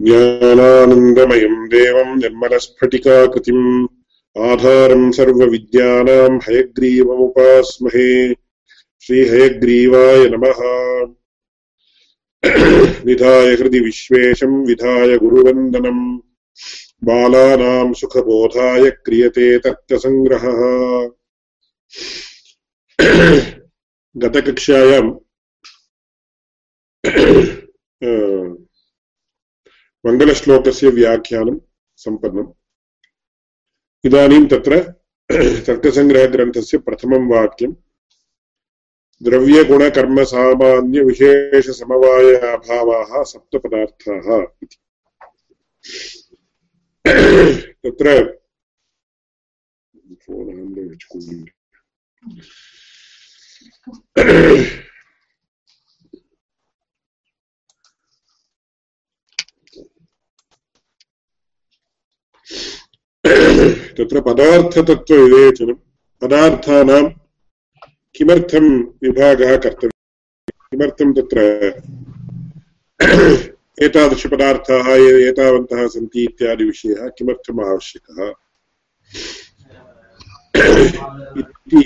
ज्ञानानन्दमयम् देवम् निर्मलस्फटिकाकृतिम् आधारम् सर्वविद्यानाम् हयग्रीवमुपास्महे। श्रीहयग्रीवाय नमः। विधाय हृदि विश्वेशम् विधाय गुरुवन्दनम् बालानाम् सुखबोधाय क्रियते तर्कसङ्ग्रहः। गतकक्षायाम् मङ्गलश्लोकस्य व्याख्यानं सम्पन्नम्। इदानीं तत्र तर्कसङ्ग्रहग्रन्थस्य प्रथमं वाक्यम् द्रव्यगुणकर्मसामान्यविशेषसमवाय अभावाः सप्तपदार्थाः इति। तत्र तत्र पदार्थतत्त्वविवेचनं पदार्थानां किमर्थं विभागः कर्तव्यः किमर्थं तत्र एतादृशपदार्थाः एतावन्तः सन्ति इत्यादिविषयः किमर्थम् आवश्यकः इति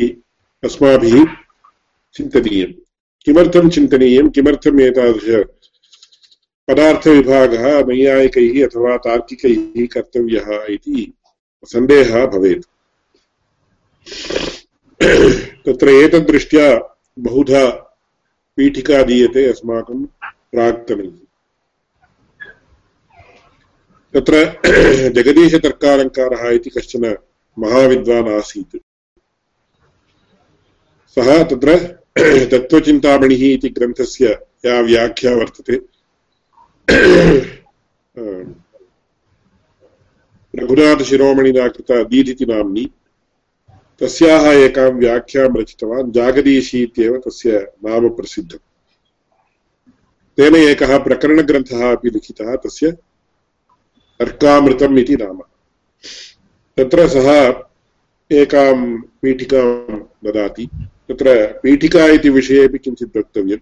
अस्माभिः चिन्तनीयं किमर्थं चिन्तनीयं किमर्थम् एतादृश पदार्थविभागः नैयायिकैः अथवा तार्किकैः कर्तव्यः इति सन्देहः भवेत्। तत्र एतद्दृष्ट्या बहुधा पीठिका दीयते अस्माकं प्राक्तनैः। तत्र जगदीशतर्कालङ्कारः इति कश्चन महाविद्वान् आसीत्। सः तत्र तत्त्वचिन्तामणिः इति ग्रन्थस्य या व्याख्या वर्तते। रघुनाथशिरोमणिना कृता दीदिति नाम्नि। तस्याः एकां व्याख्यां रचितवान् जागदीशी इत्येव तस्य नाम प्रसिद्धम्। तेन एकः प्रकरणग्रन्थः अपि लिखितः, तस्य अर्कामृतम् इति नाम। तत्र सः एकां पीठिकां ददाति। तत्र पीठिका इति विषयेपि किञ्चित् वक्तव्यम्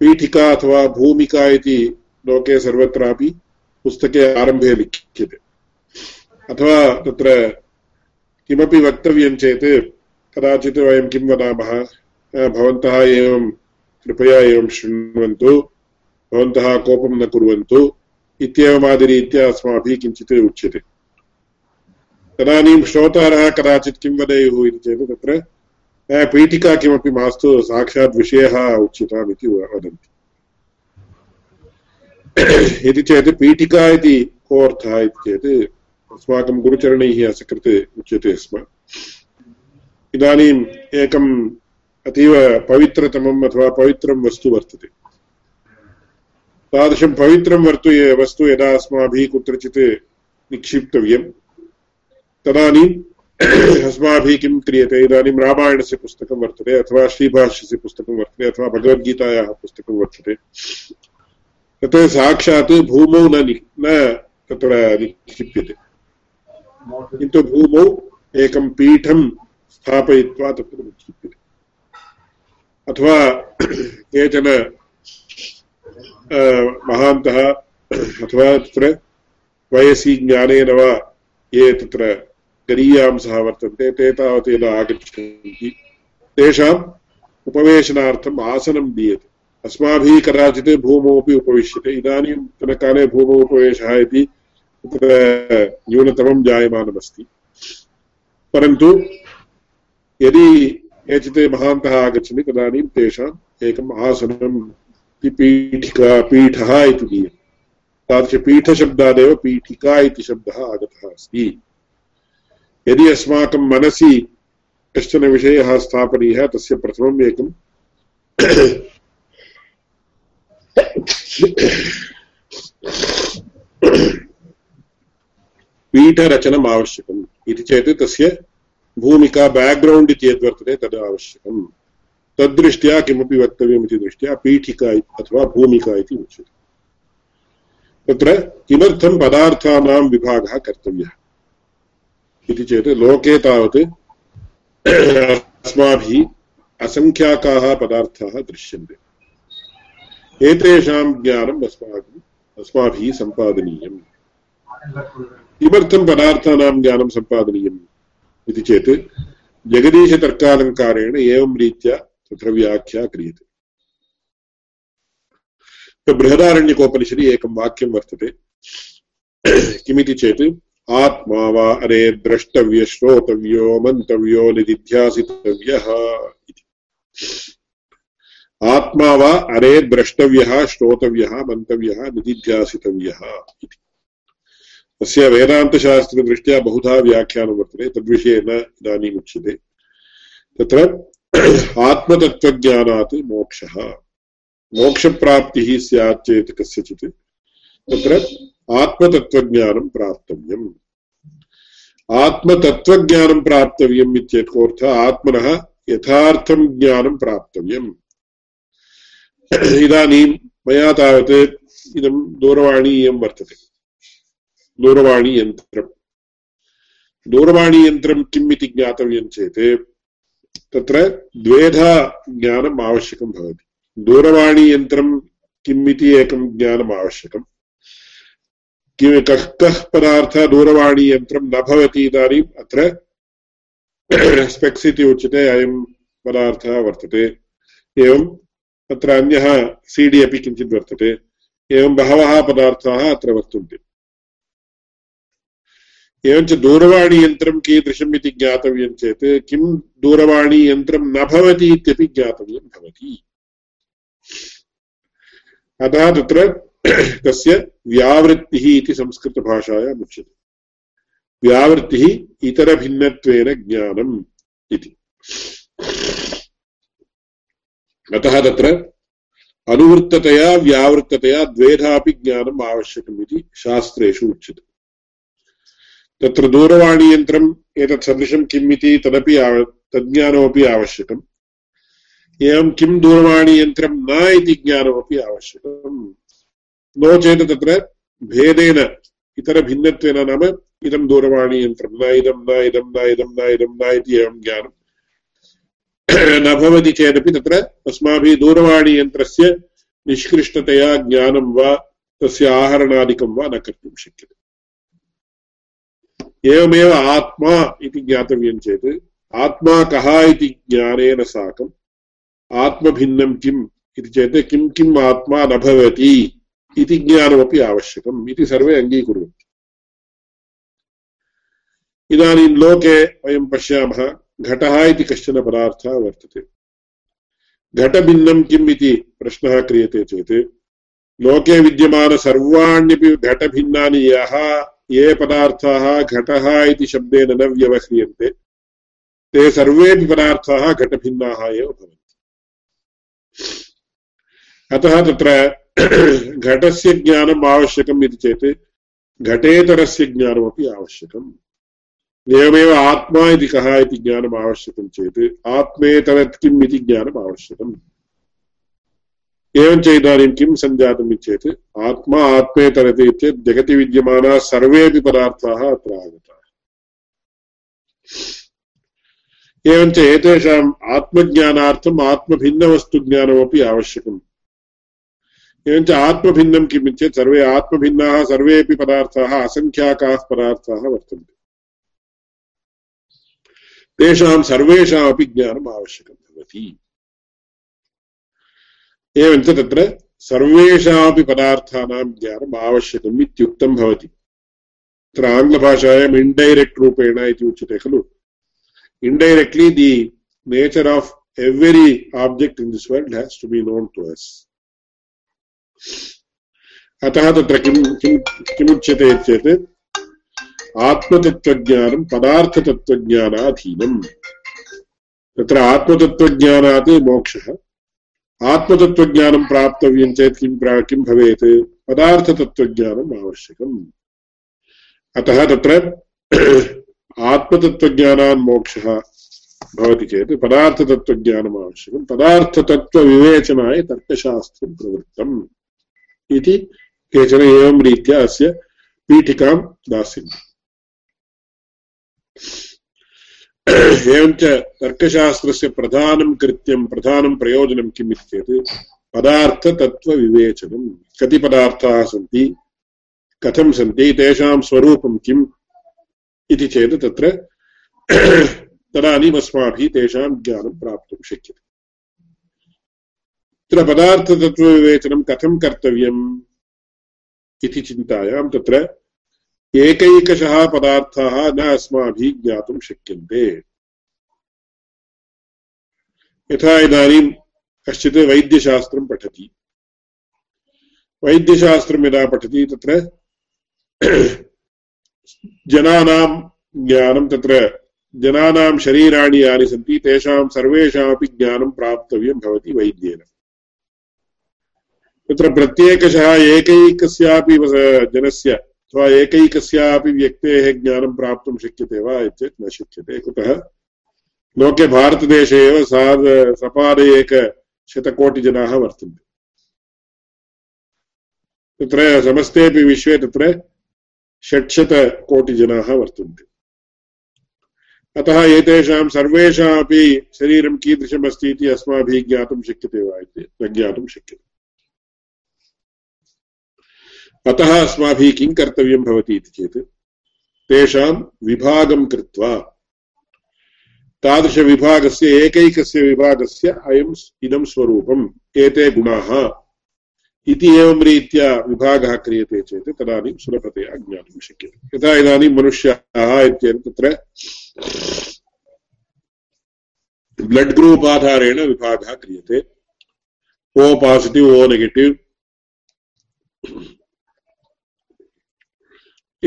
पीठिका अथवा भूमिका इति लोके सर्वत्रापि पुस्तके आरम्भे लिख्यते। अथवा तत्र किमपि वक्तव्यं चेत् कदाचित् वयं किं वदामः भवन्तः एवं, कृपया एवं शृण्वन्तु, भवन्तः कोपं न कुर्वन्तु इत्येवमादिरीत्या अस्माभिः किञ्चित् उच्यते। तदानीं श्रोतारः कदाचित् किं वदेयुः इति चेत् तत्र पीठिका किमपि मास्तु, साक्षात् विषयः उच्यताम् इति वदन्ति। इति चेत् पीठिका इति कोऽर्थः इति चेत् अस्माकं गुरुचरणैः असकृत् उच्यते स्म। इदानीम् एकम् अतीव पवित्रतमम् अथवा पवित्रं वस्तु वर्तते। तादृशं पवित्रं वर्तु वस्तु यदा अस्माभिः कुत्रचित् निक्षिप्तव्यं, तदानीम् अस्माभिः किं क्रियते? इदानीं रामायणस्य पुस्तकं वर्तते अथवा श्रीभाष्यस्य पुस्तकं वर्तते अथवा भगवद्गीतायाः पुस्तकं वर्तते। तत् साक्षात् भूमौ न न तत्र निक्षिप्यते। किन्तु भूमौ एकं पीठं स्थापयित्वा तत्र उच्यते अथवा केचन महान्तः, अथवा तत्र वयसि ज्ञानेन वा ये तत्र गरीयांसः वर्तन्ते, ते तावत् यदा आगच्छन्ति, तेषाम् उपवेशनार्थम् आसनं दीयते। अस्माभिः कदाचित् भूमौ अपि उपविश्यते। इदानीन्तनकाले भूमौ उपवेशः इति तत्र न्यूनतमं जायमानमस्ति। परन्तु यदि केचित् महान्तः आगच्छन्ति, तदानीं तेषाम् एकम् आसनं पीठिका पीठः इति दीयते। तादृशपीठशब्दादेव पीठिका इति शब्दः आगतः अस्ति। यदि अस्माकं मनसि कश्चन विषयः स्थापनीयः, तस्य प्रथमम् एकं पीठरचनम् आवश्यकम्। इति चेत् तस्य भूमिका बेक्ग्रौण्ड् इति यद्वर्तते तद् आवश्यकम्। तद्दृष्ट्या किमपि वक्तव्यम् इति दृष्ट्या पीठिका अथवा भूमिका इति उच्यते। तत्र किमर्थं पदार्थानां विभागः कर्तव्यः? इति चेत् लोके तावत् अस्माभिः असङ्ख्याकाः पदार्थाः दृश्यन्ते। एतेषां ज्ञानम् अस्माकम् अस्माभिः सम्पादनीयम्। किमर्थं पदार्थानां ज्ञानं सम्पादनीयम् इति चेत् जगदीशतर्कालङ्कारेण एवं रीत्या तत्र व्याख्या क्रियते बृहदारण्यकोपनिषदि एकं वाक्यं वर्तते किमिति चेत् आत्मा वा अरे द्रष्टव्य श्रोतव्यो मन्तव्यो निदिध्यासितव्यः इति आत्मा वा अरे द्रष्टव्यः श्रोतव्यः मन्तव्यः निदिध्यासितव्यः इति तस्य वेदान्तशास्त्रदृष्ट्या बहुधा व्याख्यानं वर्तते तद्विषये न इदानीम् उच्यते। तत्र आत्मतत्त्वज्ञानात् मोक्षः। मोक्षप्राप्तिः स्यात् चेत् कस्यचित्। तत्र आत्मतत्त्वज्ञानं प्राप्तव्यम्। आत्मतत्त्वज्ञानं प्राप्तव्यम् इत्यर्थः आत्मनः यथार्थं ज्ञानं प्राप्तव्यम्। इदानीं मया तावत् इदं दूरवाणी इयं वर्तते। दूरवाणीयन्त्रम् दूरवाणीयन्त्रं किम् इति ज्ञातव्यं चेत् तत्र द्वेधा ज्ञानम् आवश्यकं भवति। दूरवाणीयन्त्रं किम् इति एकं ज्ञानम् आवश्यकम् किं कः कः पदार्थः दूरवाणीयन्त्रं न भवति इदानीम् अत्र स्पेक्स् इति उच्यते, अयं पदार्थः वर्तते। एवम् अत्र अन्यः अपि किञ्चित् वर्तते। एवं बहवः पदार्थाः अत्र वर्तन्ते। एवञ्च दूरवाणीयन्त्रं कीदृशम् इति ज्ञातव्यं चेत् किं दूरवाणीयन्त्रं न भवति इत्यपि ज्ञातव्यं भवति। अतः तत्र तस्य व्यावृत्तिः इति संस्कृतभाषायाम् उच्यते। व्यावृत्तिः इतरभिन्नत्वेन ज्ञानम् इति। अतः तत्र अनुवृत्ततया, व्यावृत्ततया द्वेधापि ज्ञानम् आवश्यकम् इति शास्त्रेषु उच्यते। तत्र दूरवाणीयन्त्रम् एतत् सदृशं किम् इति तदपि तज्ज्ञानमपि आवश्यकम् एवं किं दूरवाणीयन्त्रं न इति ज्ञानमपि आवश्यकम् नो चेत् तत्र भेदेन इतरभिन्नत्वेन नाम इदं दूरवाणीयन्त्रं न इदं न इदं न इदं न इदं न इति एवं ज्ञानं न भवति चेदपि तत्र अस्माभिः दूरवाणीयन्त्रस्य निष्कृष्टतया ज्ञानं वा तस्य आहरणादिकं वा न कर्तुं शक्यते एवमेव आत्मा इति ज्ञातव्यं चेत् आत्मा कः इति ज्ञानेन साकम्? आत्मभिन्नं किम् इति चेत् किं किम् आत्मा न भवति इति ज्ञानमपि आवश्यकम् इति सर्वे अङ्गीकुर्वन्ति। इदानीं लोके वयं पश्यामः घटः इति कश्चन पदार्थः वर्तते। घटभिन्नं किम् इति प्रश्नः क्रियते चेत् लोके विद्यमानसर्वाण्यपि घटभिन्नानि यः ये पदार्थाः घटः इति शब्देन न व्यवह्रियन्ते। ते सर्वेपि पदार्थाः घटभिन्नाः एव भवन्ति। अतः तत्र घटस्य ज्ञानम् आवश्यकम् इति चेत् घटेतरस्य ज्ञानमपि आवश्यकम्। एवमेव आत्मा इति कः इति ज्ञानम् आवश्यकं चेत् आत्मेतरत् किम् इति ज्ञानम् आवश्यकम्। एवञ्च इदानीं किं सञ्जातम् चेत् आत्मा आत्मेतरति चेत् जगति विद्यमानाः सर्वेपि पदार्थाः अत्र आगताः। एवञ्च एतेषाम् आत्मज्ञानार्थम् आत्मभिन्नवस्तुज्ञानमपि आवश्यकम्। एवञ्च आत्मभिन्नं किम् चेत् सर्वे आत्मभिन्नाः सर्वेपि पदार्थाः, असङ्ख्याकाः पदार्थाः वर्तन्ते। तेषां सर्वेषामपि ज्ञानम् आवश्यकं भवति। एवञ्च तत्र सर्वेषामपि पदार्थानां ज्ञानम् आवश्यकम् इत्युक्तं भवति। तत्र आङ्ग्लभाषायाम् इण्डैरेक्ट् रूपेण इति उच्यते खलु। Indirectly the nature of every object in this world has to be known to us अतः तत्र किं किं किमुच्यते चेत् आत्मतत्त्वज्ञानं पदार्थतत्त्वज्ञानाधीनम्। तत्र आत्मतत्त्वज्ञानात् मोक्षः। आत्मतत्त्वज्ञानं प्राप्तव्यं चेत् किं किं भवेत्? पदार्थतत्त्वज्ञानम् आवश्यकम्। अतः तत्र आत्मतत्त्वज्ञानान् मोक्षः भवति चेत् पदार्थतत्त्वज्ञानम् आवश्यकं पदार्थतत्त्वविवेचनाय तर्कशास्त्रं प्रवृत्तम् इति केचन एवं रीत्या अस्य पीठिकां दास्यन्ति। एवञ्च तर्कशास्त्रस्य प्रधानं कृत्यं, प्रधानं प्रयोजनं किम् इति चेत् पदार्थतत्त्वविवेचनम् कति पदार्थाः सन्ति? कथं सन्ति? तेषां स्वरूपं किम्? इति चेत् तत्र तदानीम् अस्माभिः तेषां ज्ञानं प्राप्तुं शक्यते। तत्र पदार्थतत्त्वविवेचनं कथं कर्तव्यम् इति चिन्तायां तत्र एकैकशः पदार्थाः न अस्माभिः ज्ञातुं शक्यन्ते। यथा इदानीं कश्चित् वैद्यशास्त्रं पठति। वैद्यशास्त्रं यदा पठति, तत्र जनानां ज्ञानं, तत्र जनानां शरीराणि यानि सन्ति, तेषां सर्वेषामपि ज्ञानं प्राप्तव्यं भवति वैद्येन। तत्र प्रत्येकशः एकैकस्यापि जनस्य अथवा एकैकस्यापि व्यक्तेः ज्ञानं प्राप्तुं शक्यते वा चेत् न शक्यते। कुतः? लोके भारतदेशे एव सार्ध सपाद एकशतकोटिजनाः वर्तन्ते। तत्र समस्तेपि विश्वे तत्र षट्शतकोटिजनाः वर्तन्ते। अतः एतेषां सर्वेषामपि शरीरं कीदृशमस्ति इति अस्माभिः ज्ञातुं शक्यते वा इति न ज्ञातुं शक्यते। अतः अस्माभिः किं कर्तव्यं भवति इति चेत् तेषां विभागं कृत्वा तादृशविभागस्य एकैकस्य विभागस्य अयम् इदं स्वरूपम्, एते गुणाः इति एवं रीत्या विभागः क्रियते चेत् तदानीं सुलभतया ज्ञातुं शक्यते। यथा इदानीं मनुष्याः इत्येतत् तत्र ब्लड् ग्रूप् आधारेण विभागः क्रियते। O positive, O negative.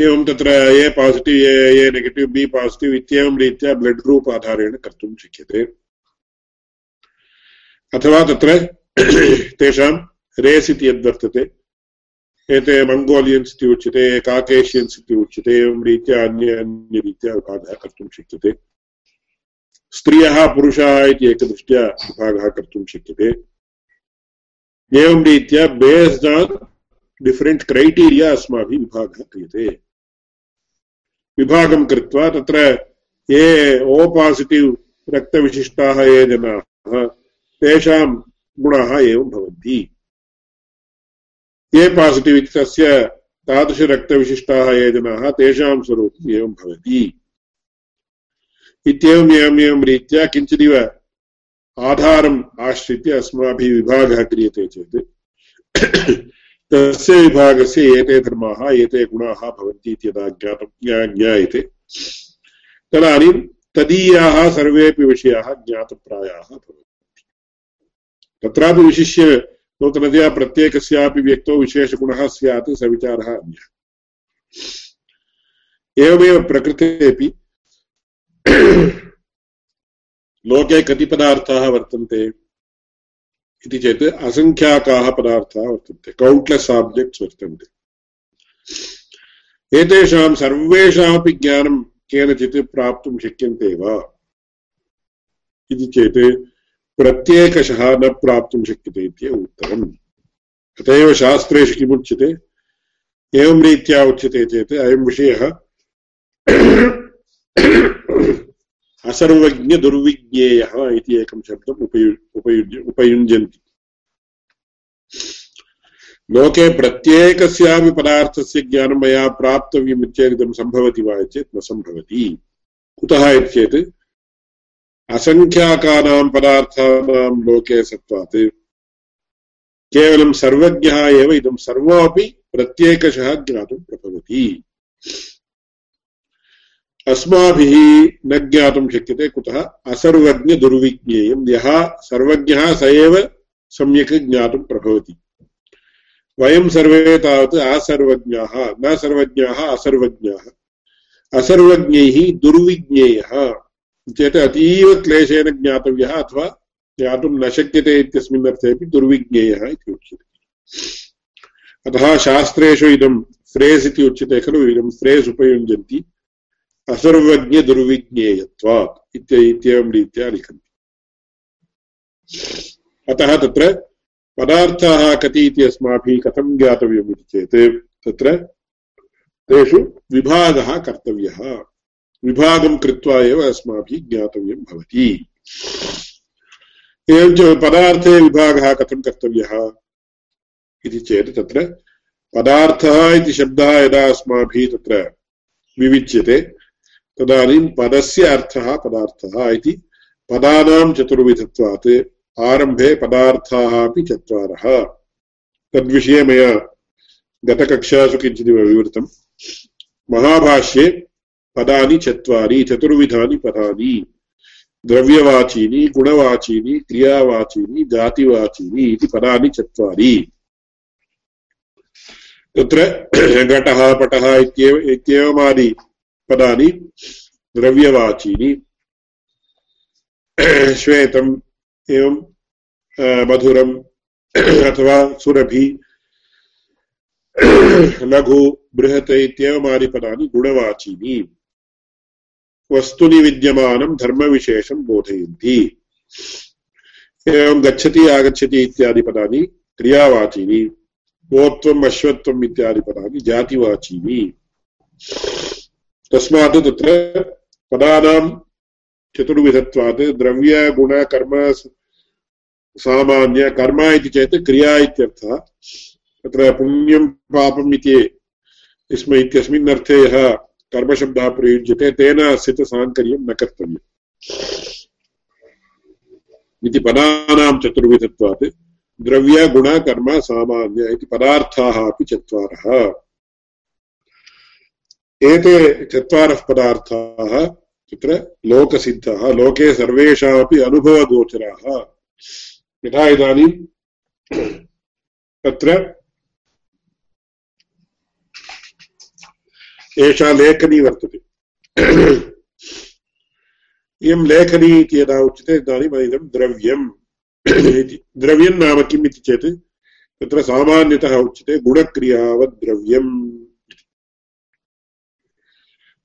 एवं तत्र A positive A A negative B positive इत्येवं रीत्या ब्लड् ग्रूप् आधारेण कर्तुं शक्यते। अथवा तत्र तेषां रेस् इति यद्वर्तते एते मङ्गोलियन्स् इति उच्यते काकेशियन्स् इति उच्यते, एवं रीत्या अन्य अन्यरीत्या विभागः कर्तुं शक्यते। स्त्रियः पुरुषाः इति एकदृष्ट्या विभागः कर्तुं शक्यते। एवं रीत्या बेस्ड् आन् डिफरेण्ट् क्रैटीरिया अस्माभिः विभागः क्रियते। विभागं कृत्वा तत्र ये ओ पासिटिव् रक्तविशिष्टाः ये जनाः, तेषां गुणाः एवं भवन्ति। ये पासिटिव् इति तस्य तादृशरक्तविशिष्टाः ये जनाः, तेषां स्वरूपम् एवं भवति। इत्येवम् एवम् एवं रीत्या किञ्चिदिव आधारम् आश्रित्य अस्माभिः विभागः क्रियते चेत्। तस्य विभागस्य एते धर्माः, एते गुणाः भवन्ति इति यदा ज्ञातं ज्ञायते। तदानीं तदीयाः सर्वेपि विषयाः ज्ञातप्रायाः भवन्ति। तत्रापि विशिष्य नूतनतया प्रत्येकस्यापि व्यक्तौ विशेषगुणः स्यात् स विचारः अन्यः। एवमेव प्रकृतेपि लोके कति पदार्थाः वर्तन्ते इति चेत् असङ्ख्याकाः पदार्थाः वर्तन्ते। कौण्ट्लेस् आब्जेक्ट्स् वर्तन्ते। एतेषां सर्वेषामपि ज्ञानं केनचित् प्राप्तुं शक्यन्ते वा? इति चेत् प्रत्येकशः न प्राप्तुं शक्यते इत्येव उत्तरम्। अत एव शास्त्रेषु किमुच्यते एवं रीत्या उच्यते चेत् अयं विषयः असर्वज्ञदुर्विज्ञेयः इति एकं शब्दम् उपयु उपयुञ्जन्ति लोके प्रत्येकस्यापि पदार्थस्य ज्ञानं मया प्राप्तव्यम् इत्येदं सम्भवति वा चेत् न सम्भवति कुतः इति चेत् असङ्ख्याकानां पदार्थानां लोके सत्त्वात् केवलं सर्वज्ञः एव इदं सर्वमपि प्रत्येकशः ज्ञातुं प्रभवति अस्माभिः न ज्ञातुं शक्यते, कुतः असर्वज्ञदुर्विज्ञेयं। यः सर्वज्ञः स एव सम्यक् ज्ञातुं प्रभवति। वयं सर्वे तावत् असर्वज्ञाः, न सर्वज्ञाः, असर्वज्ञाः। असर्वज्ञैः दुर्विज्ञेयः। चेत् अतीव क्लेशेन ज्ञातव्यः अथवा ज्ञातुं न शक्यते इत्यस्मिन् अर्थेपि दुर्विज्ञेयः इति उच्यते। अतः शास्त्रेषु इदं फ्रेस् इति उच्यते खलु, इदं फ्रेस् उपयुञ्जन्ति। असर्वज्ञदुर्विज्ञेयत्वात् इत्येवं रीत्या लिखन्ति अतः तत्र पदार्थाः कति इति अस्माभिः कथं ज्ञातव्यम् इति चेत् तत्र तेषु विभागः कर्तव्यः विभागं कृत्वा एव अस्माभिः ज्ञातव्यं भवति एवञ्च पदार्थे विभागः कथं कर्तव्यः इति चेत् तत्र पदार्थः इति शब्दः यदा अस्माभिः तत्र विविच्यते तदानीं पदस्य अर्थः पदार्थः इति पदानां चतुर्विधत्वात् आरम्भे पदार्थाः अपि चत्वारः। तद्विषये मया गतकक्षासु किञ्चिदिव विवृतम् महाभाष्ये पदानि चत्वारि, चतुर्विधानि पदानि। द्रव्यवाचीनि, गुणवाचीनि, क्रियावाचीनि, जातिवाचीनि इति पदानि चत्वारि। तत्र घटः, पटः इत्येव इत्येवमादि पदानि द्रव्यवाचीनि। श्वेतम् एवं मधुरम् अथवा सुरभि। लघु, बृहत् इत्येवमादिपदानि गुणवाचीनि। वस्तुनि विद्यमानं धर्मविशेषं बोधयन्ति। एवं गच्छति, आगच्छति इत्यादि पदानि क्रियावाचीनि। गोत्वम् अश्वत्वम् इत्यादि पदानि जातिवाचीनि। तस्मात् तत्र पदानां चतुर्विधत्वात् द्रव्यगुणकर्म सामान्य, कर्म इति चेत् क्रिया इत्यर्थः। तत्र पुण्यं, पापम् इति स्म इत्यस्मिन् अर्थे यः कर्मशब्दः प्रयुज्यते, तेन न कर्तव्यम्। इति पदानां चतुर्विधत्वात् द्रव्यगुणकर्म सामान्य इति पदार्थाः अपि चत्वारः। एते चत्वारः पदार्थाः तत्र लोकसिद्धाः, लोके सर्वेषामपि अनुभवगोचराः। यथा इदानीं तत्र एषा लेखनी वर्तते। इयं लेखनी इति यदा उच्यते, इदानीम् इदं द्रव्यम् इति। द्रव्यं नाम किम् इति चेत्, तत्र सामान्यतः उच्यते गुणक्रियावद् द्रव्यम्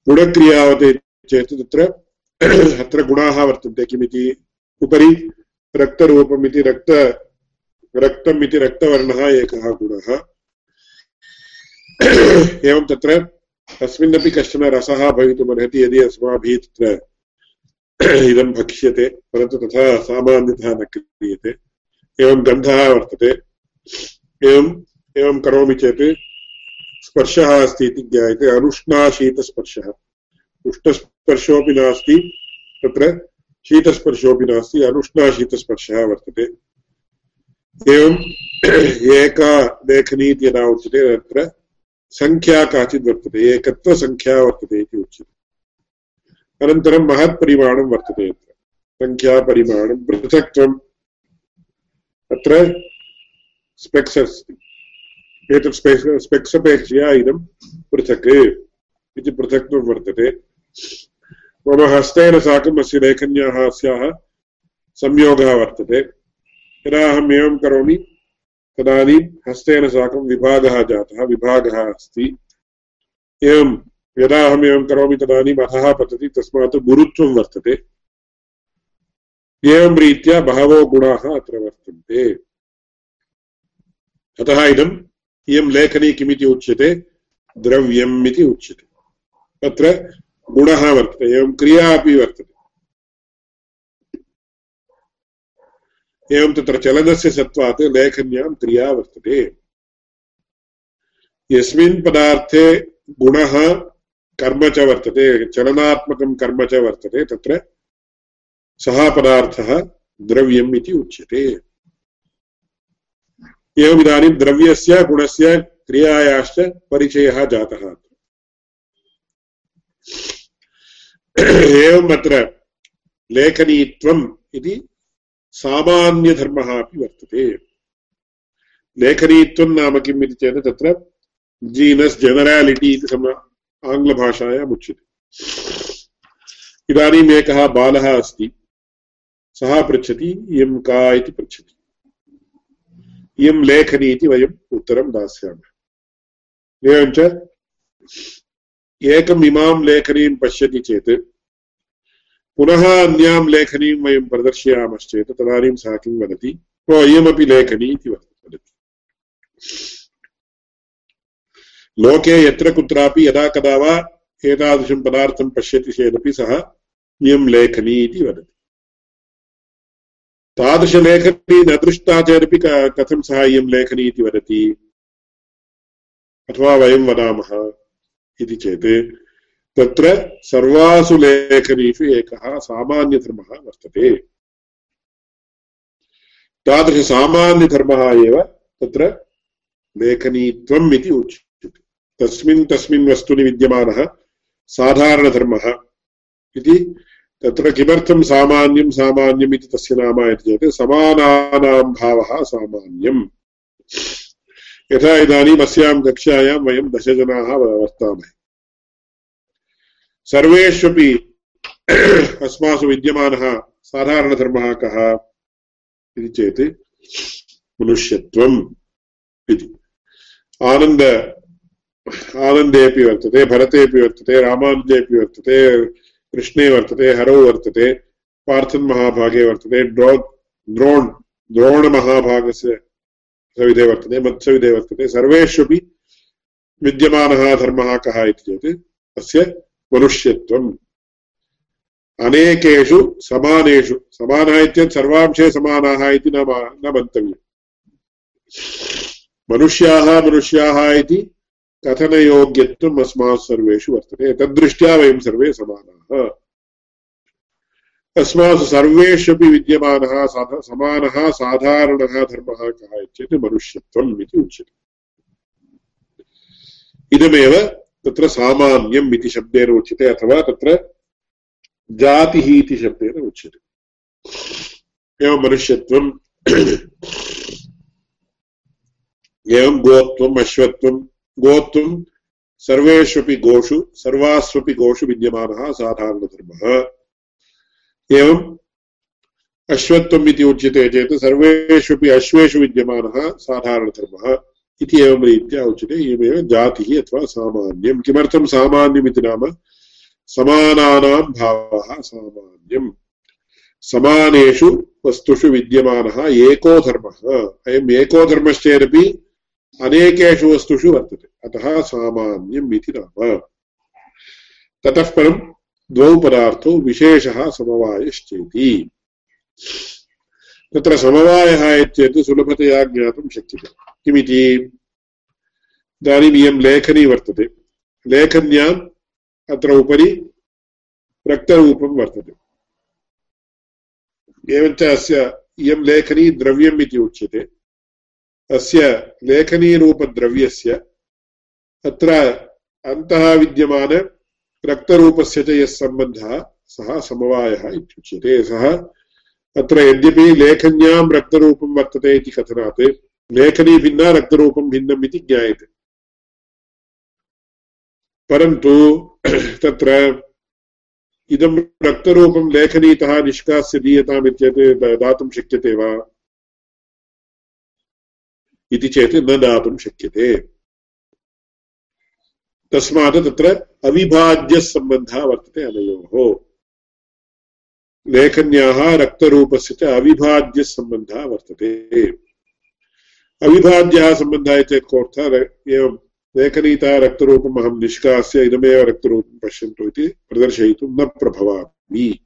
गुणक्रियावत् चेत् तत्र अत्र गुणाः वर्तन्ते, किमिति? उपरि रक्त, रक्तम् रक्तवर्णः एकः गुणः। एवं तत्र तस्मिन्नपि कश्चन रसः भवितुमर्हति यदि अस्माभिः तत्र इदं भक्ष्यते, परन्तु तथा सामान्यतः न क्रियते। एवं गन्धः वर्तते। एवं एवं करोमि चेत् स्पर्शः अस्ति इति ज्ञायते। अनुष्णाशीतस्पर्शः उष्णस्पर्शोऽपि नास्ति। तत्र शीतस्पर्शोऽपि नास्ति। अनुष्णाशीतस्पर्शः वर्तते। एवम् एका लेखनी इति यदा उच्यते, तत्र सङ्ख्या काचित् वर्तते। एकत्वसङ्ख्या वर्तते इति उच्यते। अनन्तरं महत्परिमाणं वर्तते अत्र सङ्ख्यापरिमाणं पृथक्त्वम्। अत्र स्पेक्स् अस्ति एतत् स्पेक्स् अपेक्षया इदं पृथक् इति पृथक्त्वं वर्तते मम हस्तेन साकम् अस्य लेखन्याः अस्याः संयोगः वर्तते यदा अहम् एवं करोमि तदानीं हस्तेन साकं विभागः जातः विभागः अस्ति एवं यदा अहम् एवं करोमि तदानीम् अधः पतति तस्मात् गुरुत्वं वर्तते एवं रीत्या बहवो गुणाः अत्र वर्तन्ते अतः इदम् इयं लेखनी किमिति उच्यते? द्रव्यम् इति उच्यते। तत्र गुणः वर्तते, एवं क्रिया अपि वर्तते। एवं तत्र चलनस्य सत्त्वात् लेखन्यां क्रिया वर्तते। यस्मिन् पदार्थे गुणः कर्म च वर्तते, चलनात्मकं कर्म च वर्तते, तत्र सः पदार्थः द्रव्यम् इति उच्यते। एवमिदानीं द्रव्यस्य, गुणस्य, क्रियायाश्च परिचयः जातः। एवम् अत्र लेखनीत्वम् इति सामान्यधर्मः अपि वर्तते। लेखनीत्वं नाम किम् इति चेत् तत्र जीनस् जनरालिटि इति सम आङ्ग्लभाषायाम् उच्यते। इदानीम् एकः बालः अस्ति। सः पृच्छति, इयं का इति पृच्छति। इयं लेखनी इति वयम् उत्तरं दास्यामः। एवञ्च एकम् इमां लेखनीं पश्यति चेत्, पुनः अन्यां लेखनीं वयं प्रदर्शयामश्चेत् तदानीं सः किं वदति? ओ, इयमपि लेखनी इति वदति। लोके यत्र कुत्रापि यदा कदा वा एतादृशं पदार्थं पश्यति चेदपि सः इयं लेखनी इति वदति। तादृशलेखनी न दृष्टा चेदपि कथं सः इयं लेखनी इति वदति। अथवा वयं वदामः इति चेत् तत्र सर्वासु लेखनीषु एकः सामान्यधर्मः वर्तते। तादृशसामान्यधर्मः एव तत्र लेखनीत्वम् इति उच्यते। तस्मिन् तस्मिन् वस्तुनि विद्यमानः साधारणधर्मः इति तत्र किमर्थं सामान्यं सामान्यम् इति तस्य नाम इति चेत् समानानां भावः सामान्यम्। यथा इदानीम् अस्यां कक्षायां वयं दशजनाः वर्तामहे। सर्वेष्वपि अस्मासु विद्यमानः साधारणधर्मः कः इति चेत् मनुष्यत्वम् इति। आनन्द आनन्देपि वर्तते भरतेपि वर्तते रामानुजेपि वर्तते कृष्णे वर्तते हरौ वर्तते पार्थन् महाभागे वर्तते ड्रो द्रोण् द्रोणमहाभागस्य सविधे वर्तते मत्सविधे वर्तते सर्वेष्वपि विद्यमानः धर्मः कः इति चेत् तस्य मनुष्यत्वम् अनेकेषु समानेषु समानः इत्येतत् सर्वांशे समानाः इति न न मन्तव्यम् मनुष्याः मनुष्याः इति कथनयोग्यत्वम् अस्मासु सर्वेषु वर्तते। तद्दृष्ट्या वयं सर्वे समानाः। अस्मासु सर्वेष्वपि विद्यमानः समानः, साधारणः धर्मः कः इत्येतत् मनुष्यत्वम् इति उच्यते। इदमेव तत्र सामान्यम् इति शब्देन उच्यते, अथवा तत्र जातिः इति शब्देन उच्यते। एवं मनुष्यत्वं एवं गोत्वम् अश्वत्वं गोत्वं सर्वेष्वपि गोषु, सर्वास्वपि गोषु विद्यमानः साधारणधर्मः। एवम् अश्वत्वम् इति उच्यते चेत् सर्वेष्वपि अश्वेषु विद्यमानः साधारणधर्मः इति एवं रीत्या उच्यते, एवमेव जातिः अथवा सामान्यं। किमर्थं सामान्यम् इति नाम? समानानां भावः सामान्यम्। समानेषु वस्तुषु विद्यमानः एको धर्मः। अयम् एको धर्मश्चेदपि अनेकेषु वस्तुषु वर्तते। अतः सामान्यम् इति नाम। ततः परं द्वौ पदार्थौ विशेषः समवायश्चेति। तत्र समवायः इत्येतत् सुलभतया ज्ञातुं शक्यते। किमिति? इदानीम् इयं लेखनी वर्तते। लेखन्याम् अत्र उपरि रक्तरूपं वर्तते। एवञ्च अस्य इयं लेखनी द्रव्यम् इति उच्यते। अस्य लेखनीरूपद्रव्यस्य, अत्र अन्तः विद्यमान रक्तरूपस्य च यः सम्बन्धः, सः समवायः इत्युच्यते। सः अत्र यद्यपि लेखन्यां रक्तरूपं वर्तते इति कथनात्, लेखनी भिन्ना रक्तरूपं भिन्नम् इति ज्ञायते। परन्तु तत्र इदं रक्तरूपं लेखनीतः निष्कास्य दीयताम् इत्येतत् दातुं शक्यते वा? इति चेत् न दातुं शक्यते। तस्मात् तत्र अविभाज्यसम्बन्धः वर्तते अनयोः लेखन्याः रक्तरूपस्य च अविभाज्यसम्बन्धः वर्तते। अविभाज्यः सम्बन्धः इत्येतत् कोऽर्थः एवं लेखनीतः रक्तरूपम् अहं निष्कास्य इदमेव रक्तरूपं पश्यन्तु इति प्रदर्शयितुं न प्रभवामि।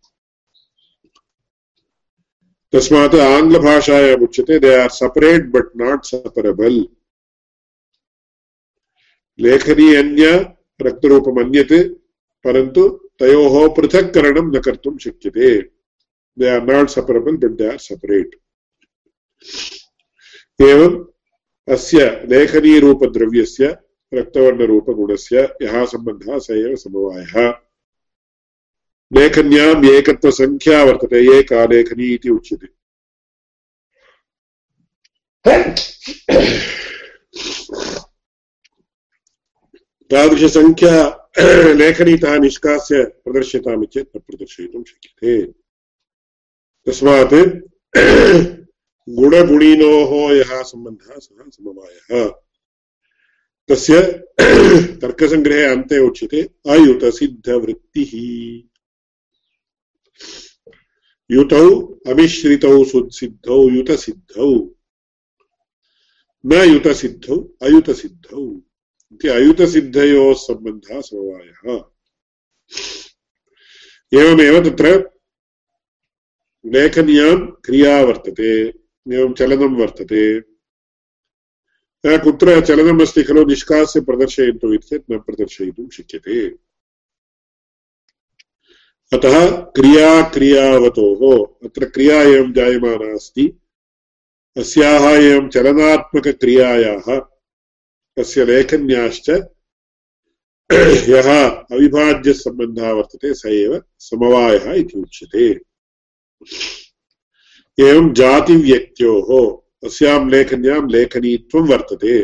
तस्मात् आङ्ग्लभाषायाम् उच्यते they are separate but not separable लेखनी अन्य, रक्तरूपम् अन्यत्, परन्तु तयोः पृथक्करणं न कर्तुं शक्यते. They are not separable but they are separate एवम् अस्य लेखनीरूपद्रव्यस्य, रक्तवर्णरूपगुणस्य यः सम्बन्धः स एव समवायः. लेखन्याम् एकत्वसङ्ख्या वर्तते एका लेखनी इति उच्यते। तादृशसङ्ख्या लेखनीतः निष्कास्य प्रदर्श्यताम् चेत् न प्रदर्शयितुं शक्यते। तस्मात् गुणगुणिनोः यः सम्बन्धः सः समवायः। तस्य तर्कसङ्ग्रहे अन्ते उच्यते अयुतसिद्धवृत्तिः। युतौ अमिश्रितौ सुसिद्धौ युतसिद्धौ। न युतसिद्धौ, अयुतसिद्धौ। इति अयुतसिद्धयोः सम्बन्धः समवायः एवमेव तत्र लेखन्यां क्रिया वर्तते, एवं चलनं वर्तते। कुत्र चलनमस्ति खलु, निष्कास्य प्रदर्शयन्तु इति चेत् न प्रदर्शयितुं शक्यते। अतः क्रिया क्रियावतोः अत्र क्रिया एवं जायमाना अस्ति। अस्याः एवं चलनात्मकक्रियायाः तस्य लेखन्याश्च यः अविभाज्यसम्बन्धः वर्तते स एव समवायः इति उच्यते। एवं जातिव्यक्त्योः अस्यां लेखन्यां लेखनीत्वं वर्तते।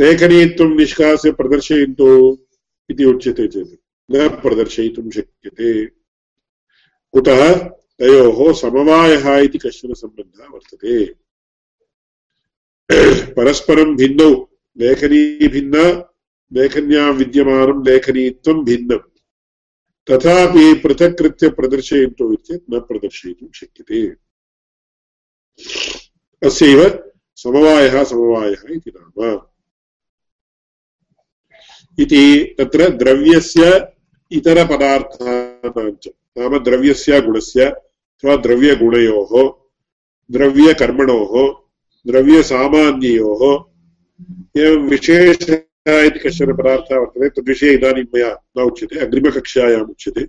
लेखनीत्वं निष्कास्य प्रदर्शयन्तु इति उच्यते चेत्। न प्रदर्शयितुं शक्यते। कुतः तयोः समवायः इति कश्चन सम्बन्धः वर्तते। परस्परं भिन्नौ, लेखनी भिन्ना, लेखन्यां विद्यमानं, लेखनीत्वं भिन्नम् तथापि पृथक्कृत्य प्रदर्शयन्तु चेत् न प्रदर्शयितुं शक्यते। अस्यैव समवायः समवायः इति नाम। इति तत्र द्रव्यस्य इतरपदार्थानां च नाम द्रव्यस्य, गुणस्य, अथवा द्रव्यगुणयोः, द्रव्यकर्मणोः, द्रव्यसामान्ययोः। एवं विशेष इति कश्चन पदार्थः वर्तते, तद्विषये इदानीं मया न उच्यते, अग्रिमकक्षायाम् उच्यते।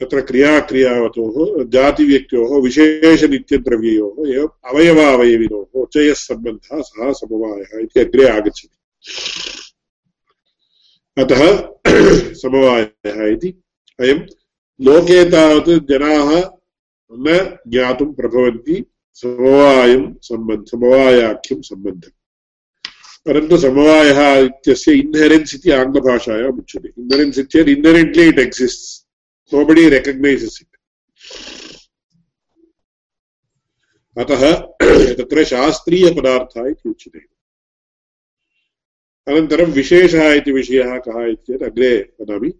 तत्र क्रियाक्रियावतोः, जातिव्यक्त्योः, विशेषनित्यद्रव्ययोः एवम् अवयवावयविनोः, च यः सम्बन्धः सः समवायः इति अग्रे आगच्छति। अतः समवायः इति अयं लोके तावत् जनाः न ज्ञातुं प्रभवन्ति, समवायं सम्बन्ध, समवायाख्यं सम्बन्धम्। परन्तु समवायः इत्यस्य इन्हेरेन्स् इति आङ्ग्लभाषायाम् उच्यते। इन्हेरेन्स् इत्येतत् inherently it exists nobody recognises it अतः तत्र शास्त्रीयपदार्थः इति उच्यते। अनन्तरं विशेषः इति विषयः कः इत्येतत्? अग्रे वदामि।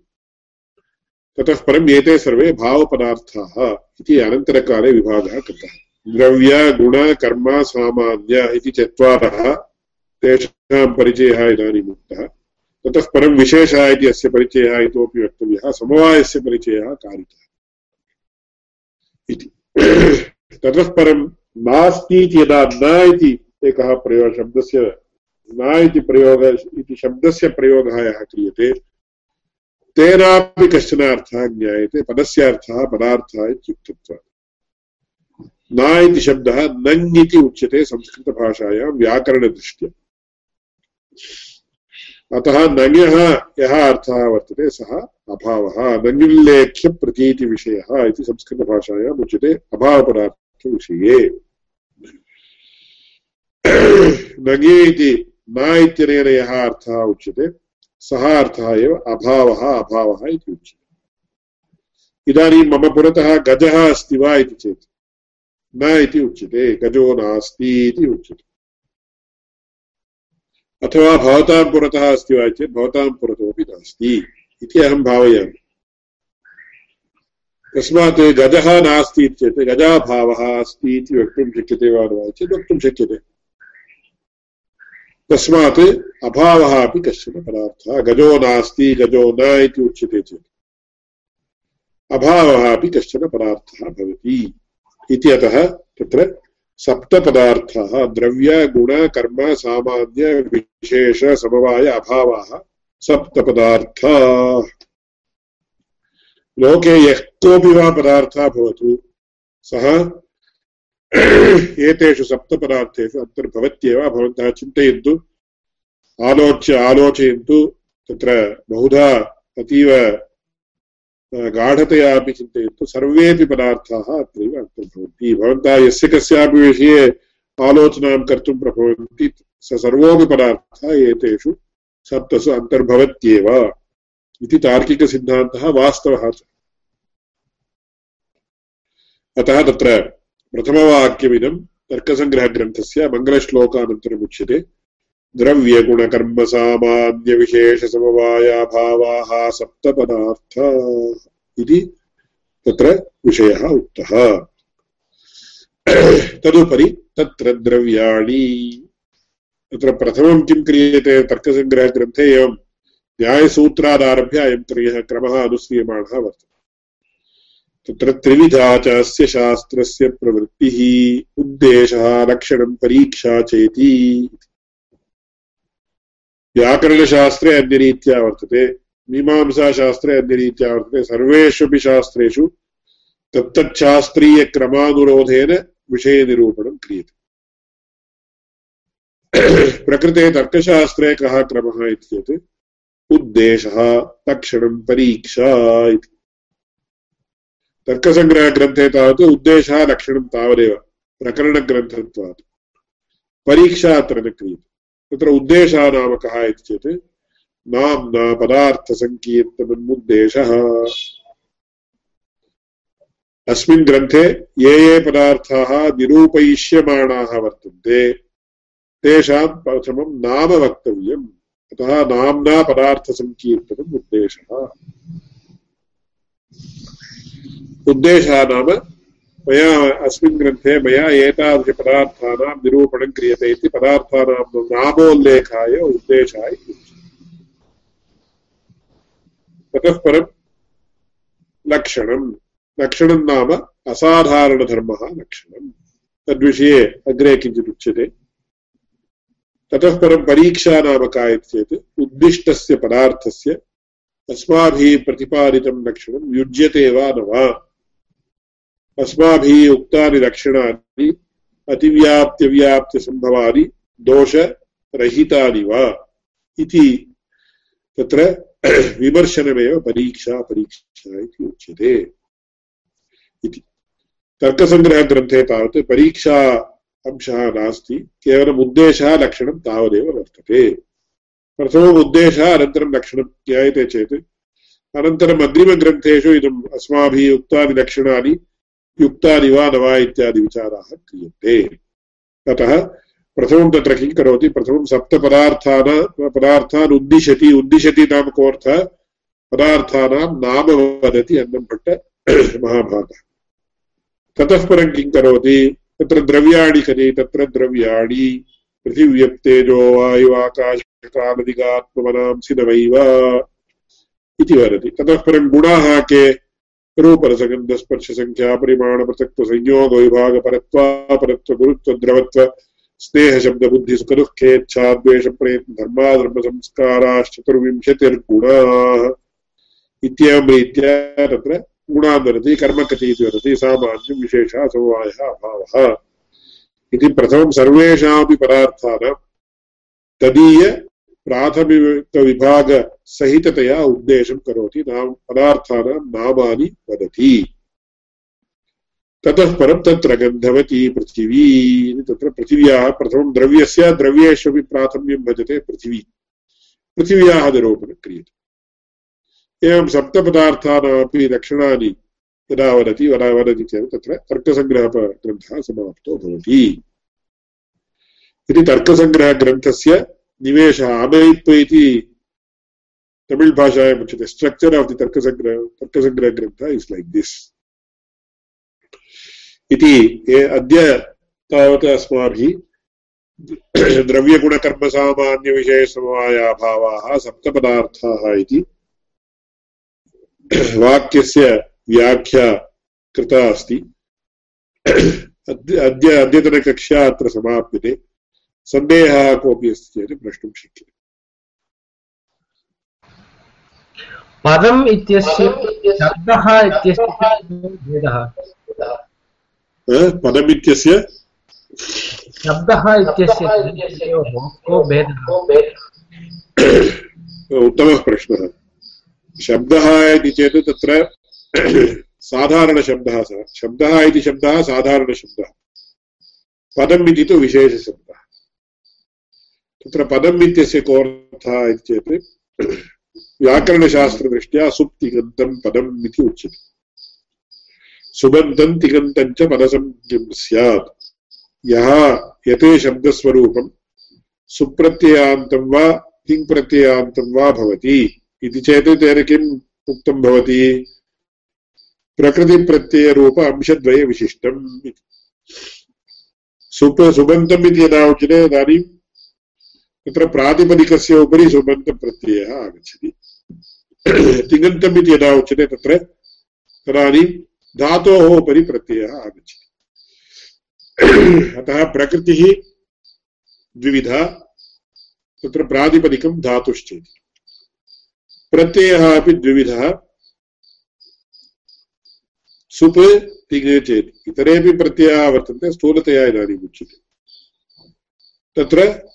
ततः परम् एते सर्वे भावपदार्थाः इति अनन्तरकाले विभागः कृतः। द्रव्य, गुण, कर्म, सामान्य इति चत्वारः तेषां परिचयः इदानीम् उक्तः। ततः परं विशेषः इति अस्य परिचयः इतोपि वक्तव्यः। समवायस्य परिचयः कारितः इति। ततः परं नास्ति इति यदा न इति एकः प्रयोगः शब्दस्य न इति प्रयोगः इति शब्दस्य प्रयोगः यः क्रियते, तेनापि कश्चन अर्थः ज्ञायते पदस्य अर्थः पदार्थः इत्युक्तत्वात् न इति शब्दः नङ् इति उच्यते संस्कृतभाषायां व्याकरणदृष्ट्या। अतः नञः यः अर्थः वर्तते, सः अभावः नञुल्लेख्यप्रतीतिविषयः इति संस्कृतभाषायाम् उच्यते अभावपदार्थविषये। नगे इति न इत्यनेन यः अर्थः उच्यते सः अर्थः एव अभावः अभावः इति उच्यते। इदानीं मम पुरतः गजः अस्ति वा इति चेत्, न इति उच्यते, गजो नास्ति इति उच्यते। अथवा भवतां पुरतः अस्ति वा चेत्, भवतां पुरतोपि नास्ति इति अहं भावयामि। तस्मात् गजः नास्ति चेत्, गजाभावः अस्ति इति वक्तुं शक्यते वा न वा चेत्, वक्तुं शक्यते। तस्मात् अभावः अपि कश्चन पदार्थः। गजो नास्ति, गजो न इति उच्यते चेत्। अभावः अपि कश्चन पदार्थः भवति। इति अतः तत्र सप्तपदार्थाः, द्रव्य, गुण, कर्म, सामान्य, विशेष, समवाय, अभावाः सप्तपदार्थाः। लोके यः कोऽपि वा पदार्थः भवतु, सः एतेषु सप्तपदार्थेषु अन्तर्भवत्येव, भवन्तः चिन्तयन्तु, आलोच्य, आलोचयन्तु, तत्र बहुधा अतीव गाढतया अपि चिन्तयन्तु सर्वेपि पदार्थाः अत्रैव अन्तर्भवन्ति। भवन्तः यस्य कस्यापि विषये आलोचनां कर्तुं प्रभवन्ति, स सर्वोऽपि पदार्थः एतेषु सप्तसु अन्तर्भवत्येव इति तार्किकसिद्धान्तः वास्तवः च। अतः तत्र प्रथमवाक्यमिदं तर्कसङ्ग्रहग्रन्थस्य मङ्गलश्लोकानन्तरमुच्यते। द्रव्यगुणकर्मसामान्यविशेषसमवायाभावाः सप्तपदार्थ इति तत्र विषयः उक्तः। तदुपरि तत्र द्रव्याणि। तत्र प्रथमं किं क्रियते तर्कसङ्ग्रहग्रन्थे एवं न्यायसूत्रादारभ्य अयं क्रयः क्रमः अनुस्रियमाणः वर्तते। तत्र त्रिविधा च अस्य शास्त्रस्य प्रवृत्तिः, उद्देशः, लक्षणं परीक्षा चेति। व्याकरणशास्त्रे अन्यरीत्या वर्तते, मीमांसाशास्त्रे अन्यरीत्या वर्तते, सर्वेष्वपि शास्त्रेषु तत्तच्छास्त्रीयक्रमानुरोधेन विषयनिरूपणं क्रियते। प्रकृते तर्कशास्त्रे कः क्रमः इति चेत् उद्देशः, लक्षणं परीक्षा इति। तर्कसङ्ग्रहग्रन्थे तावत् उद्देशः लक्षणं तावदेव, प्रकरणग्रन्थत्वात्। परीक्षा अत्र न क्रियते। तत्र उद्देशः नाम कः इति चेत् नाम्ना पदार्थसङ्कीर्तनम् उद्देशः अस्मिन् ग्रन्थे ये ये पदार्थाः निरूपयिष्यमाणाः वर्तन्ते, तेषां प्रथमं नाम वक्तव्यम्। अतः नाम्ना पदार्थसङ्कीर्तनम् उद्देशः उद्देशः नाम मया अस्मिन् ग्रन्थे मया एतादृशपदार्थानां निरूपणं क्रियते इति पदार्थानां नामोल्लेखाय उद्देशः इति ततः परं लक्षणं लक्षणं नाम असाधारणधर्मः लक्षणं। तद्विषये अग्रे किञ्चित् उच्यते। ततः परं परीक्षा नाम का इति चेत्, उद्दिष्टस्य पदार्थस्य अस्माभिः प्रतिपादितं लक्षणं युज्यते वा न वा? अस्माभिः उक्तानि लक्षणानि, अतिव्याप्त्यव्याप्त्यसम्भवानि, दोषरहितानि वा? इति तत्र विमर्शनमेव परीक्षा परीक्षा इति उच्यते। इति। तर्कसङ्ग्रहग्रन्थे तावत् परीक्षा अंशः नास्ति, केवलम् उद्देशः लक्षणं तावदेव वर्तते। प्रथमम् उद्देशः अनन्तरं लक्षणं ज्ञायते चेत्। अनन्तरम् अग्रिमग्रन्थेषु इदम् अस्माभिः उक्तानि लक्षणानि युक्तानि वा न वा इत्यादि विचाराः क्रियन्ते। अतः प्रथमं तत्र किं करोति? प्रथमं सप्तपदार्थान् पदार्थान् उद्दिशति। उद्दिशति नाम कोऽर्थः पदार्थानां नाम वदति अन्नम्भट्ट महाभागः। ततः परं किं करोति? तत्र द्रव्याणि कति तत्र द्रव्याणि। पृथिव्यप्तेजो वायुवाकाशकालदिगात्मनांसि न वैव इति वदति। ततः परं गुणाः के? रूपरसगन्धस्पर्शसङ्ख्या परिमाणपृथक्त्वसंयोगविभागपरत्वापरत्वगुरुत्वद्रवत्व स्नेहशब्दबुद्धिसुखदुःखेच्छाद्वेषप्रयत्न धर्माधर्मसंस्काराश्चतुर्विंशतिर्गुणाः इत्येवं रीत्या तत्र गुणान् वदति इति वदति, सामान्यं विशेषः समवायः अभावः। इति प्रथमं सर्वेषामपि पदार्थानां तदीय प्राथमिकविभागसहिततया उद्देशं करोति, नाम पदार्थानां नामानि वदति। ततः परं तत्र गन्धवती पृथिवी, तत्र पृथिव्याः प्रथमं द्रव्यस्य, द्रव्येष्वपि प्राथम्यं भजते पृथिवी। पृथिव्याः निरूपणं क्रियते। एवं सप्तपदार्थानामपि लक्षणानि यदा वदति, वदा वदति चेत् तत्र तर्कसङ्ग्रहग्रन्थः समाप्तो भवति। इति तर्कसङ्ग्रहग्रन्थस्य निवेशः अमैप् इति तमिळ् भाषायाम् उच्यते। स्ट्रक्चर् आफ् दि तर्कसङ्ग्रह तर्कसङ्ग्रहग्रन्थ इस् लैक् दिस् इति अद्य तावत् अस्माभिः द्रव्यगुणकर्मसामान्यविषयसमवायाभावाः, सप्तपदार्थाः इति वाक्यस्य व्याख्या कृता अस्ति। अद्य, अद्यतनकक्षा अत्र समाप्यते। सन्देहः कोऽपि अस्ति चेत् प्रष्टुं शक्यते। पदम् इत्यस्य शब्दः इत्यस्य भेदः। पदम् इत्यस्य? शब्दः इत्यस्य को भेदः? उत्तमः प्रश्नः। शब्दः इति चेत् तत्र साधारणशब्दः सः शब्दः इति शब्दः साधारणशब्दः। पदम् इति तु विशेषशब्दः। तत्र पदम् इत्यस्य कोऽर्थः इति चेत् व्याकरणशास्त्रदृष्ट्या सुप्तिगन्तं पदम् इति उच्यते। सुबन्तं तिगन्तं च पदसंज्ञं स्यात्। यः यते शब्दस्वरूपं सुप्रत्ययान्तं वा तिङ्प्रत्ययान्तं वा भवति इति चेत् तेन किम् उक्तं भवति? प्रकृतिप्रत्ययरूप अंशद्वयविशिष्टम् इति। सुप सुबन्तम् इति यदा उच्यते तत्र प्रातिपदिकस्य उपरि सुबन्तप्रत्ययः आगच्छति। तिङन्तम् इति यदा उच्यते तत्र तदानीं धातोः उपरि प्रत्ययः आगच्छति। अतः प्रकृतिः द्विविधा, तत्र प्रातिपदिकं धातुश्चेति। प्रत्ययः अपि द्विविधः, सुप् तिङ् चेत्। इतरेपि प्रत्ययाः वर्तन्ते, स्थूलतया इदानीम् उच्यते तत्र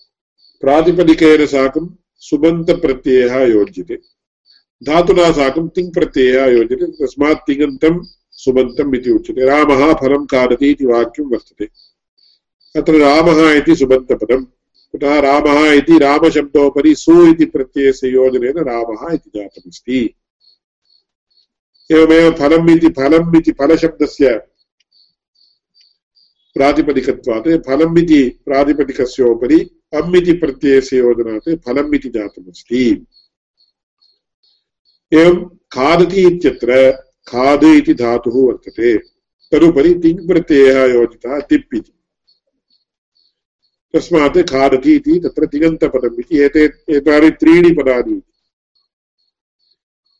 प्रातिपदिकेन साकं सुबन्तप्रत्ययः योज्यते। धातुना साकं तिङ् प्रत्ययः योज्यते। तस्मात् तिङन्तं सुबन्तम् इति उच्यते। रामः फलं खादति इति वाक्यं वर्तते। अत्र रामः इति सुबन्तपदम् कुतः रामः इति रामशब्दोपरि सु इति प्रत्ययस्य योजनेन रामः इति जातमस्ति। एवमेव फलम् इति फलम् इति फलशब्दस्य प्रातिपदिकत्वात् फलम् इति प्रातिपदिकस्य उपरि अम् इति प्रत्ययस्य योजनात् फलम् इति जातमस्ति। एवं खादति इत्यत्र खाद् इति धातुः वर्तते। तदुपरि तिङ् प्रत्ययः योजितः तिप् इति। तस्मात् खादति इति तत्र तिङन्तपदम् इति। एते एतानि त्रीणि पदानि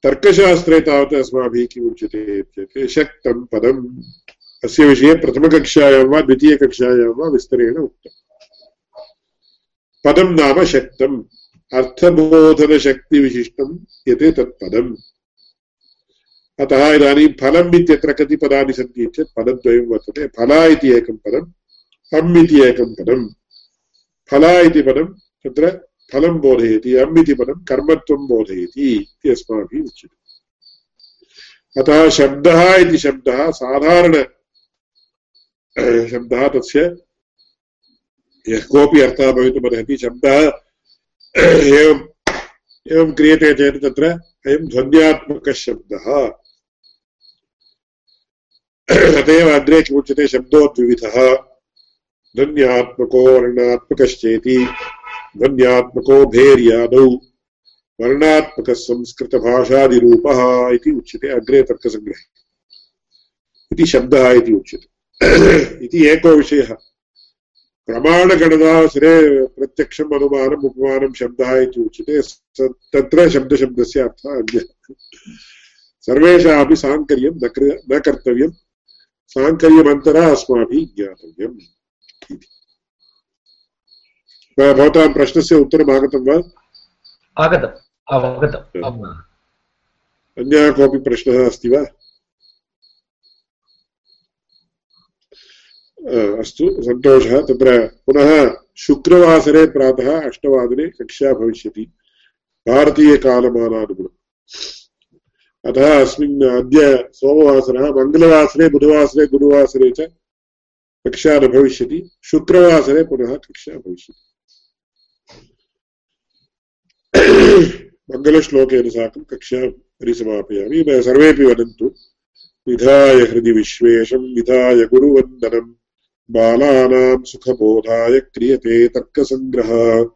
तर्कशास्त्रे तावत् अस्माभिः किम् उच्यते इत्युक्ते शक्तं पदम्। अस्य विषये प्रथमकक्षायां वा द्वितीयकक्षायां वा विस्तरेण उक्तम् पदं नाम शक्तम् अर्थबोधनशक्तिविशिष्टं यते तत्पदम् अतः इदानीं फलम् इत्यत्र कति पदानि सन्ति चेत् पदद्वयं वर्तते फला इति एकं पदम् अम् इति एकं पदम् फला इति पदं तत्र फलं बोधयति अम् इति पदं कर्मत्वं बोधयति इति अस्माभिः उच्यते अतः शब्दः इति शब्दः साधारण शब्दः तस्य यः कोऽपि अर्थः भवितुमर्हति शब्दः एवम्, एवं क्रियते चेत् तत्र अयं ध्वन्यात्मकः शब्दः अत एव अग्रे किमुच्यते शब्दो द्विविधः ध्वन्यात्मको वर्णात्मकश्चेति, ध्वन्यात्मको भेर्यादौ वर्णात्मकः संस्कृतभाषादिरूपः इति उच्यते अग्रे तर्कसङ्ग्रहे। इति शब्दः इति उच्यते। इति एको विषयः। प्रमाणगणनावसरे प्रत्यक्षम् अनुमानम् उपमानं शब्दः इति उच्यते। तत्र शब्दशब्दस्य अर्थः अन्यः। सर्वेषामपि साङ्कर्यं न कर्तव्यं। साङ्कर्यमन्तरा अस्माभिः ज्ञातव्यम् भवतां प्रश्नस्य उत्तरम् आगतं वा? आगतम्। अवगतम् अन्यः कोऽपि प्रश्नः अस्ति वा? अस्तु, सन्तोषः। तत्र पुनः शुक्रवासरे प्रातः अष्टवादने कक्षा भविष्यति। भारतीयकालमानानुगुणम्। अतः अस्मिन् अद्य सोमवासरः, मङ्गलवासरे, बुधवासरे, गुरुवासरे च कक्षा न भविष्यति। शुक्रवासरे पुनः कक्षा भविष्यति। मङ्गलश्लोकेन साकं कक्षा परिसमापयामि। सर्वेपि वदन्तु। विधाय हृदि विश्वेशं, विधाय गुरुवन्दनम्। बालानां सुखबोधाय क्रियते तर्कसङ्ग्रह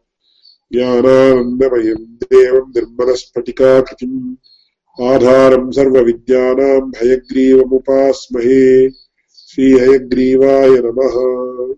ज्ञानानन्दमयं देवं निर्मलस्फटिकाकृतिम् आधारं सर्वविद्यानां भयग्रीवमुपास्महे श्रीहयग्रीवाय नमः।